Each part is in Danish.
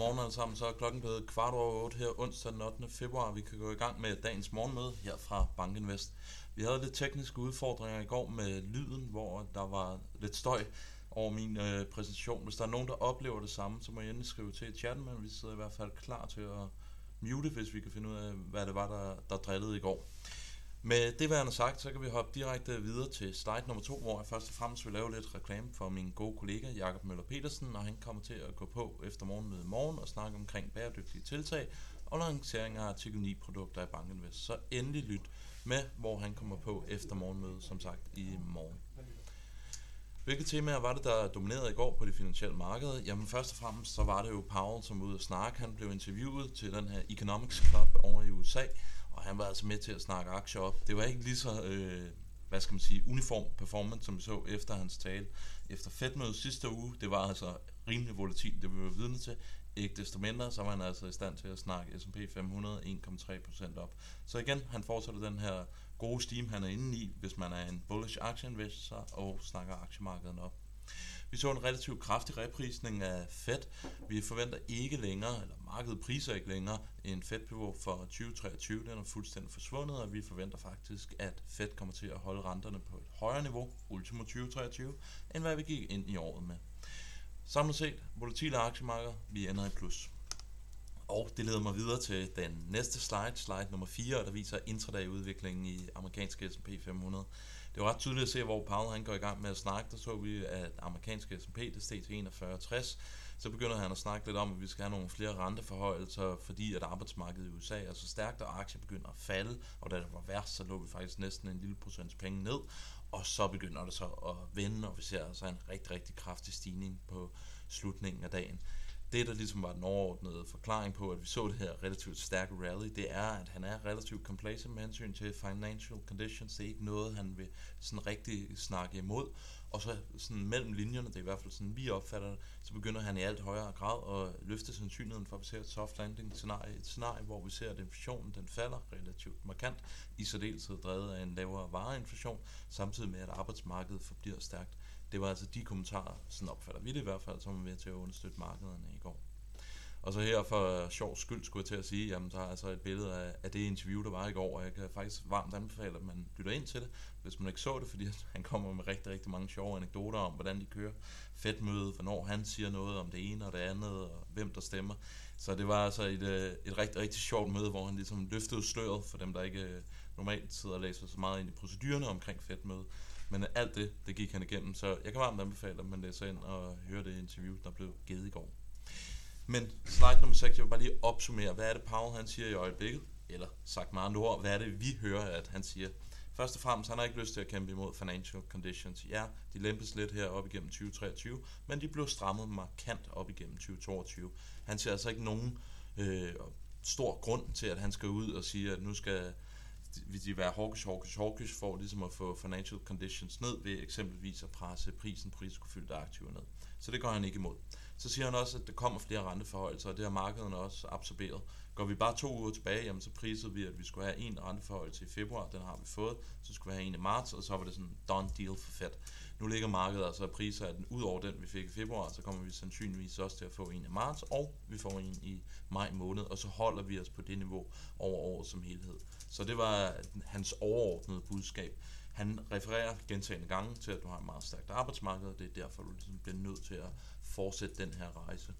Godmorgen alle sammen, så er klokken blevet kvart over 8 her onsdag den 8. februar. Vi kan gå i gang med dagens morgenmøde her fra Bankinvest. Vi havde lidt tekniske udfordringer i går med lyden, hvor der var lidt støj over min øh, præsentation. Hvis der er nogen, der oplever det samme, så må I endelig skrive til i chatten, men vi sidder i hvert fald klar til at mute, hvis vi kan finde ud af, hvad det var, der, der drillede i går. Med det værende sagt, så kan vi hoppe direkte videre til slide nummer to, hvor jeg først og fremmest vil lave lidt reklame for min gode kollega Jakob Møller Petersen, og han kommer til at gå på efter morgenmødet i morgen og snakke omkring bæredygtige tiltag og lancering af artikel 9 produkter i Bankinvest. Så endelig lyt med, hvor han kommer på efter morgenmødet, som sagt i morgen. Hvilke temaer var det, der dominerede i går på det finansielle marked? Jamen først og fremmest så var det jo Powell, som var ude at snakke. Han blev interviewet til den her Economics Club over i USA, og han var altså med til at snakke aktier op. Det var ikke lige så, øh, hvad skal man sige, uniform performance, som vi så efter hans tale. Efter Fed-mødet sidste uge, det var altså rimelig volatilt, det vi var vidne til. Ikke desto mindre, så var han altså i stand til at snakke S&P 500 1,3% op. Så igen, han fortsætter den her gode steam, han er inde i, hvis man er en bullish aktieinvestor og snakker aktiemarkedet op. Vi så en relativt kraftig reprisning af Fed. Vi forventer ikke længere, eller markedet priser ikke længere, en Fed-pivot for 2023. Den er fuldstændig forsvundet, og vi forventer faktisk, at Fed kommer til at holde renterne på et højere niveau, ultimo 2023, end hvad vi gik ind i året med. Samlet set, volatile aktiemarkeder, vi ender i plus. Og det leder mig videre til den næste slide, slide nummer 4, der viser intraday-udviklingen i amerikanske S&P 500. Det var ret tydeligt at se, hvor Powell han går i gang med at snakke. Der så vi, at amerikanske S&P det steg til 41,60. Så begynder han at snakke lidt om, at vi skal have nogle flere renteforhøjelser, fordi at arbejdsmarkedet i USA er så stærkt, og aktier begynder at falde. Og da det var værst, så lå vi faktisk næsten en lille procents penge ned. Og så begynder det så at vende, og vi ser altså en rigtig, rigtig kraftig stigning på slutningen af dagen det, der ligesom var den overordnede forklaring på, at vi så det her relativt stærke rally, det er, at han er relativt complacent med hensyn til financial conditions. Det er ikke noget, han vil sådan rigtig snakke imod. Og så sådan mellem linjerne, det er i hvert fald sådan, vi opfatter det, så begynder han i alt højere grad at løfte sandsynligheden for, at vi ser et soft landing scenarie, et scenarie, hvor vi ser, at inflationen den falder relativt markant, i særdeleshed drevet af en lavere vareinflation, samtidig med, at arbejdsmarkedet forbliver stærkt. Det var altså de kommentarer, sådan opfatter vi det i hvert fald, som var med til at understøtte markederne i går. Og så her for sjov skyld skulle jeg til at sige, jamen der er altså et billede af, af det interview, der var i går, og jeg kan faktisk varmt anbefale, at man lytter ind til det, hvis man ikke så det, fordi han kommer med rigtig, rigtig mange sjove anekdoter om, hvordan de kører fedtmøde, hvornår han siger noget om det ene og det andet, og hvem der stemmer. Så det var altså et, øh, et rigtig, rigtig sjovt møde, hvor han ligesom løftede sløret for dem, der ikke øh, normalt sidder og læser så meget ind i procedurerne omkring fedtmøde. Men alt det, det gik han igennem, så jeg kan varmt anbefale, at man læser ind og hører det interview, der blev givet i går. Men slide nummer 6, jeg vil bare lige opsummere, hvad er det Paul han siger i øjeblikket? Eller sagt meget andre ord, hvad er det vi hører, at han siger? Først og fremmest, han har ikke lyst til at kæmpe imod financial conditions. Ja, de lempes lidt her op igennem 2023, men de blev strammet markant op igennem 2022. Han ser altså ikke nogen øh, stor grund til, at han skal ud og sige, at nu skal vil de være hawkish, hawkish, hawkish for ligesom at få financial conditions ned ved eksempelvis at presse prisen på risikofyldte aktiver ned. Så det går han ikke imod. Så siger han også, at der kommer flere renteforhold, og det har markederne også absorberet. Går vi bare to uger tilbage, jamen så prisede vi, at vi skulle have en renteforholdelse i februar, den har vi fået, så skulle vi have en i marts, og så var det sådan en done deal for Fed. Nu ligger markedet altså og priser, at ud over den, vi fik i februar, så kommer vi sandsynligvis også til at få en i marts, og vi får en i maj måned, og så holder vi os på det niveau over året som helhed. Så det var hans overordnede budskab. Han refererer gentagende gange til, at du har et meget stærkt arbejdsmarked, og det er derfor, du ligesom bliver nødt til at fortsætte den her rejse.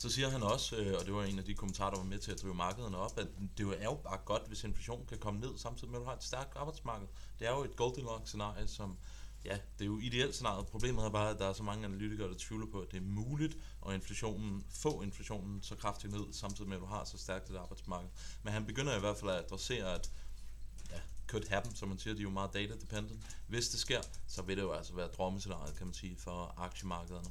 Så siger han også, øh, og det var en af de kommentarer, der var med til at drive markederne op, at det er jo bare godt, hvis inflationen kan komme ned, samtidig med, at du har et stærkt arbejdsmarked. Det er jo et Goldilocks-scenarie, som ja, det er jo ideelt scenariet. Problemet er bare, at der er så mange analytikere, der tvivler på, at det er muligt at inflationen, få inflationen så kraftigt ned, samtidig med, at du har så stærkt et arbejdsmarked. Men han begynder i hvert fald at adressere, at ja, could happen, som man siger, de er jo meget data dependent. Hvis det sker, så vil det jo altså være drømmescenariet, kan man sige, for aktiemarkederne.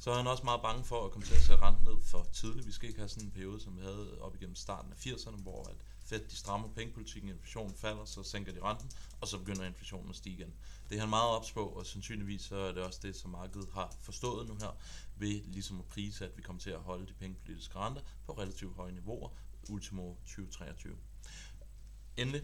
Så er han også meget bange for at komme til at sætte renten ned for tidligt. Vi skal ikke have sådan en periode, som vi havde op igennem starten af 80'erne, hvor at Fed de strammer pengepolitikken, inflationen falder, så sænker de renten, og så begynder inflationen at stige igen. Det er han meget ops på, og sandsynligvis så er det også det, som markedet har forstået nu her, ved ligesom at prise, at vi kommer til at holde de pengepolitiske renter på relativt høje niveauer, ultimo 2023. Endelig,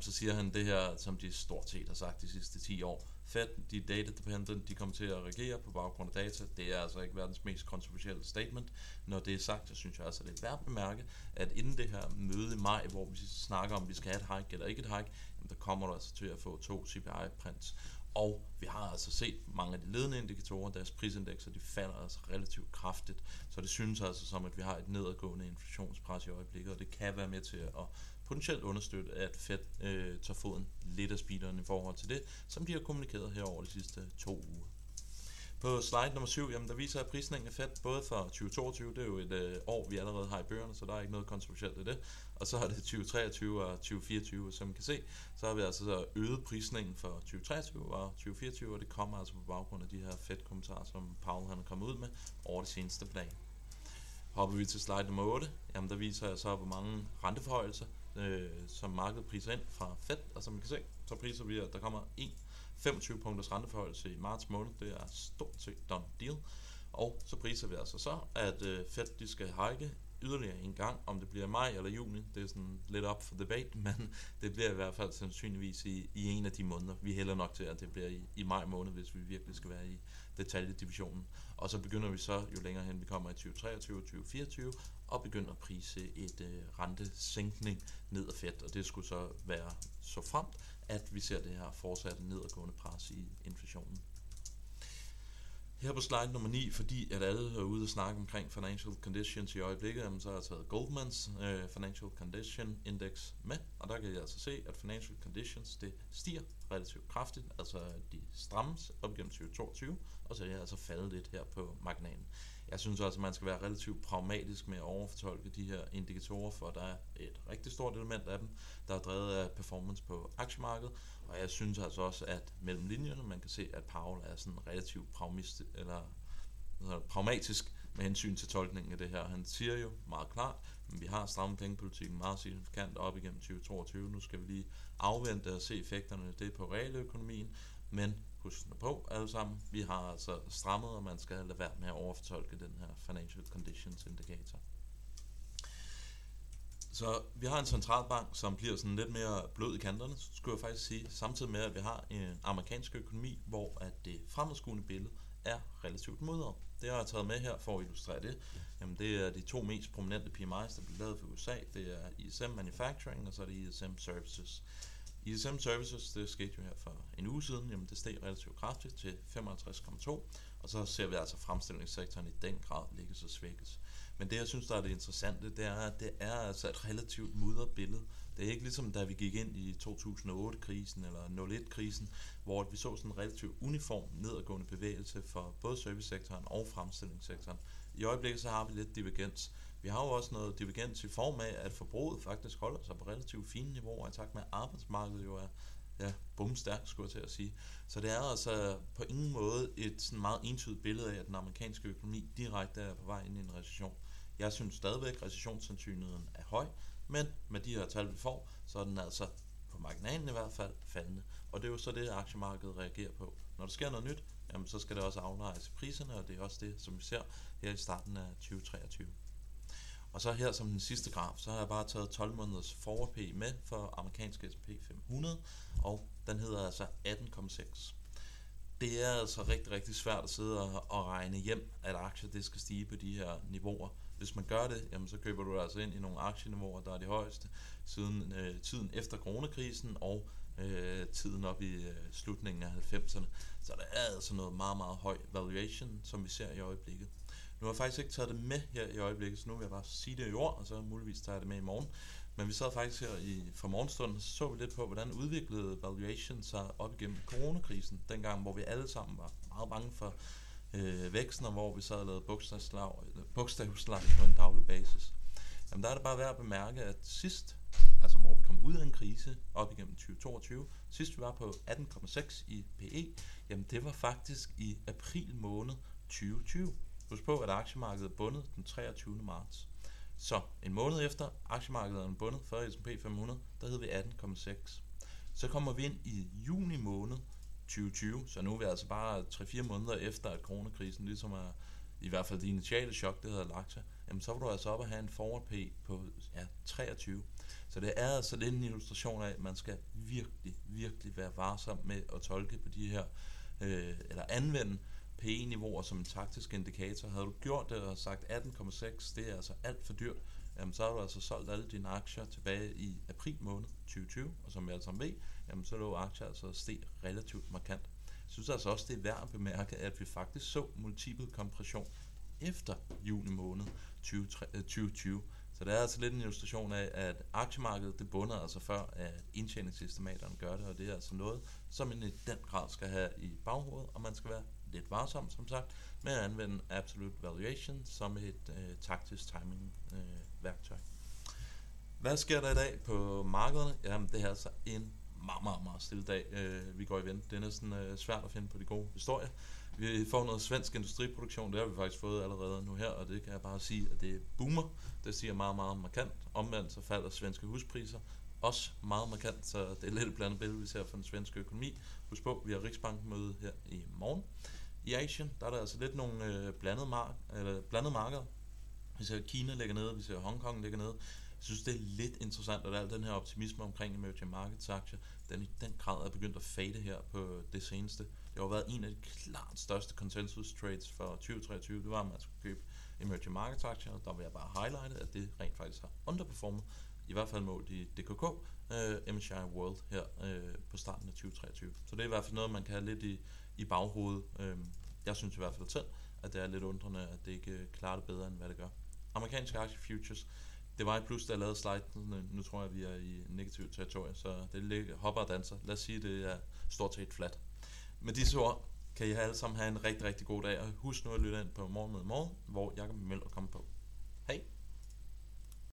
så siger han det her, som de stort set har sagt de sidste 10 år. Fed, de er data dependent, de kommer til at reagere på baggrund af data. Det er altså ikke verdens mest kontroversielle statement. Når det er sagt, så synes jeg altså, det er værd at bemærke, at inden det her møde i maj, hvor vi snakker om, vi skal have et hike eller ikke et hike, jamen der kommer der altså til at få to CPI-prints. Og vi har altså set mange af de ledende indikatorer, deres prisindekser, de falder altså relativt kraftigt. Så det synes altså som, at vi har et nedadgående inflationspres i øjeblikket, og det kan være med til at potentielt understøtte, at Fed øh, tager foden lidt af speederen i forhold til det, som de har kommunikeret her over de sidste to uger. På slide nummer 7, jamen der viser jeg prisningen af Fed både for 2022, det er jo et øh, år, vi allerede har i bøgerne, så der er ikke noget kontroversielt i det. Og så er det 2023 og 2024, som man kan se, så har vi altså så øget prisningen for 2023 og 2024, og det kommer altså på baggrund af de her Fed-kommentarer, som Paul han er kommet ud med over det seneste plan. Hopper vi til slide nummer 8, jamen der viser jeg så, hvor mange renteforhøjelser, øh, som markedet priser ind fra Fed, og som man kan se, så priser vi, at der kommer en 25 punkters renteforhold i marts måned. Det er stort set done deal. Og så priser vi altså så, at øh, Fed de skal hike yderligere en gang, om det bliver maj eller juni, det er sådan lidt op for debate, men det bliver i hvert fald sandsynligvis i, i en af de måneder. Vi hælder nok til, at det bliver i, i maj måned, hvis vi virkelig skal være i detaljedivisionen. Og så begynder vi så, jo længere hen vi kommer i 2023 og 2024, og begynder at prise et øh, rentesænkning ned af Fed, og det skulle så være så fremt, at vi ser det her fortsatte nedadgående pres i inflationen. Her på slide nummer 9, fordi at alle er ude og snakke omkring financial conditions i øjeblikket, så har jeg taget Goldmans øh, Financial Condition Index med, og der kan jeg altså se, at financial conditions det stiger relativt kraftigt, altså de strammes op gennem 2022, og så er jeg altså faldet lidt her på marginalen. Jeg synes også, at man skal være relativt pragmatisk med at overfortolke de her indikatorer, for der er et rigtig stort element af dem, der er drevet af performance på aktiemarkedet, og jeg synes altså også, at mellem linjerne, man kan se, at Paul er sådan relativt pragmist, eller, eller pragmatisk med hensyn til tolkningen af det her. Han siger jo meget klart, at vi har strammet pengepolitikken meget signifikant op igennem 2022. Nu skal vi lige afvente og se effekterne af det på realøkonomien, men husk på alle sammen, vi har altså strammet, og man skal lade være med at overfortolke den her Financial Conditions Indicator. Så vi har en centralbank, som bliver sådan lidt mere blød i kanterne, skulle jeg faktisk sige, samtidig med, at vi har en amerikansk økonomi, hvor at det fremadskuende billede er relativt mudret. Det har jeg taget med her for at illustrere det. Jamen, det er de to mest prominente PMI's, der bliver lavet for USA. Det er ISM Manufacturing, og så er det ISM Services. ISM Services, det skete jo her for en uge siden, jamen det steg relativt kraftigt til 55,2, og så ser vi altså fremstillingssektoren i den grad ligge så svækkes. Men det, jeg synes, der er det interessante, det er, at det er altså et relativt mudret billede. Det er ikke ligesom, da vi gik ind i 2008-krisen eller 01-krisen, hvor vi så sådan en relativt uniform nedadgående bevægelse for både servicesektoren og fremstillingssektoren. I øjeblikket så har vi lidt divergens. Vi har jo også noget divergens i form af, at forbruget faktisk holder sig på relativt fine niveauer, i takt med at arbejdsmarkedet jo er ja, bumstærkt, skulle jeg til at sige. Så det er altså på ingen måde et sådan meget entydigt billede af, at den amerikanske økonomi direkte er på vej ind i en recession. Jeg synes stadigvæk, at recessionssandsynligheden er høj, men med de her tal, vi får, så er den altså på marginalen i hvert fald faldende. Og det er jo så det, aktiemarkedet reagerer på. Når der sker noget nyt, jamen, så skal det også aflejes i priserne, og det er også det, som vi ser her i starten af 2023. Og så her som den sidste graf, så har jeg bare taget 12 måneders forward P med for amerikanske S&P 500, og den hedder altså 18,6. Det er altså rigtig, rigtig svært at sidde og, og regne hjem, at aktier det skal stige på de her niveauer. Hvis man gør det, jamen så køber du altså ind i nogle aktieniveauer, der er de højeste siden øh, tiden efter coronakrisen og øh, tiden op i øh, slutningen af 90'erne. Så der er altså noget meget, meget høj valuation, som vi ser i øjeblikket. Nu har jeg faktisk ikke taget det med her i øjeblikket, så nu vil jeg bare sige det i ord, og så muligvis tager jeg det med i morgen. Men vi sad faktisk her i, fra morgenstunden, så så vi lidt på, hvordan udviklede valuation sig op igennem coronakrisen, dengang hvor vi alle sammen var meget bange for øh, væksten, og hvor vi sad og lavede bogstavslag, bogstavslag på en daglig basis. Jamen der er det bare værd at bemærke, at sidst, altså hvor vi kom ud af en krise op igennem 2022, sidst vi var på 18,6 i PE, jamen det var faktisk i april måned 2020. Husk på, at aktiemarkedet er bundet den 23. marts. Så en måned efter aktiemarkedet er bundet for S&P 500, der hed vi 18,6. Så kommer vi ind i juni måned 2020, så nu er vi altså bare 3-4 måneder efter, at coronakrisen ligesom er, i hvert fald det initiale chok, det havde lagt sig, jamen så var du altså op at have en forward P på ja, 23. Så det er altså lidt en illustration af, at man skal virkelig, virkelig være varsom med at tolke på de her, øh, eller anvende PE-niveauer som en taktisk indikator. Havde du gjort det og sagt 18,6, det er altså alt for dyrt, jamen så har du altså solgt alle dine aktier tilbage i april måned 2020, og som jeg altså ved, jamen så lå aktier altså steg relativt markant. Jeg synes altså også, det er værd at bemærke, at vi faktisk så multiple kompression efter juni måned 2020. Øh, så det er altså lidt en illustration af, at aktiemarkedet det bunder altså før, at indtjeningssystematerne gør det, og det er altså noget, som man i den grad skal have i baghovedet, og man skal være lidt varsom, som sagt, med at anvende absolute valuation som et øh, taktisk timing øh, værktøj. Hvad sker der i dag på markederne? Jamen, det er altså en meget, meget, meget stille dag, øh, vi går i vent. Det er næsten øh, svært at finde på de gode historier. Vi får noget svensk industriproduktion, det har vi faktisk fået allerede nu her, og det kan jeg bare sige, at det boomer. Det siger meget, meget markant. Omvendt så falder svenske huspriser også meget markant, så det er lidt blandet billede, vi ser for den svenske økonomi. Husk på, vi har Riksbanken møde her i morgen. I Asien, der er der altså lidt nogle øh, blandede, mark eller blandede markeder. Vi ser Kina ligger nede, vi ser Hongkong ligger nede. Jeg synes, det er lidt interessant, at al den her optimisme omkring emerging markets aktier, den i den grad er begyndt at fade her på det seneste. Det har været en af de klart største consensus trades for 2023, det var, at man skulle købe emerging markets aktier, og der vil jeg bare highlighte, at det rent faktisk har underperformet, i hvert fald målt i DKK, uh, øh, MSCI World her uh, på starten af 2023. Så det er i hvert fald noget, man kan have lidt i, i baghovedet. Uh, jeg synes i hvert fald selv, at det er lidt undrende, at det ikke øh, klarer det bedre, end hvad det gør. Amerikanske aktie futures, det var et plus, da jeg lavede slide. Øh, nu tror jeg, at vi er i negativt territorie, så det ligger, hopper og danser. Lad os sige, at det er stort set flat. Med disse ord kan I alle sammen have en rigtig, rigtig god dag, og husk nu at lytte ind på Morgen med Morgen, hvor Jacob Møller kommer på. Hej!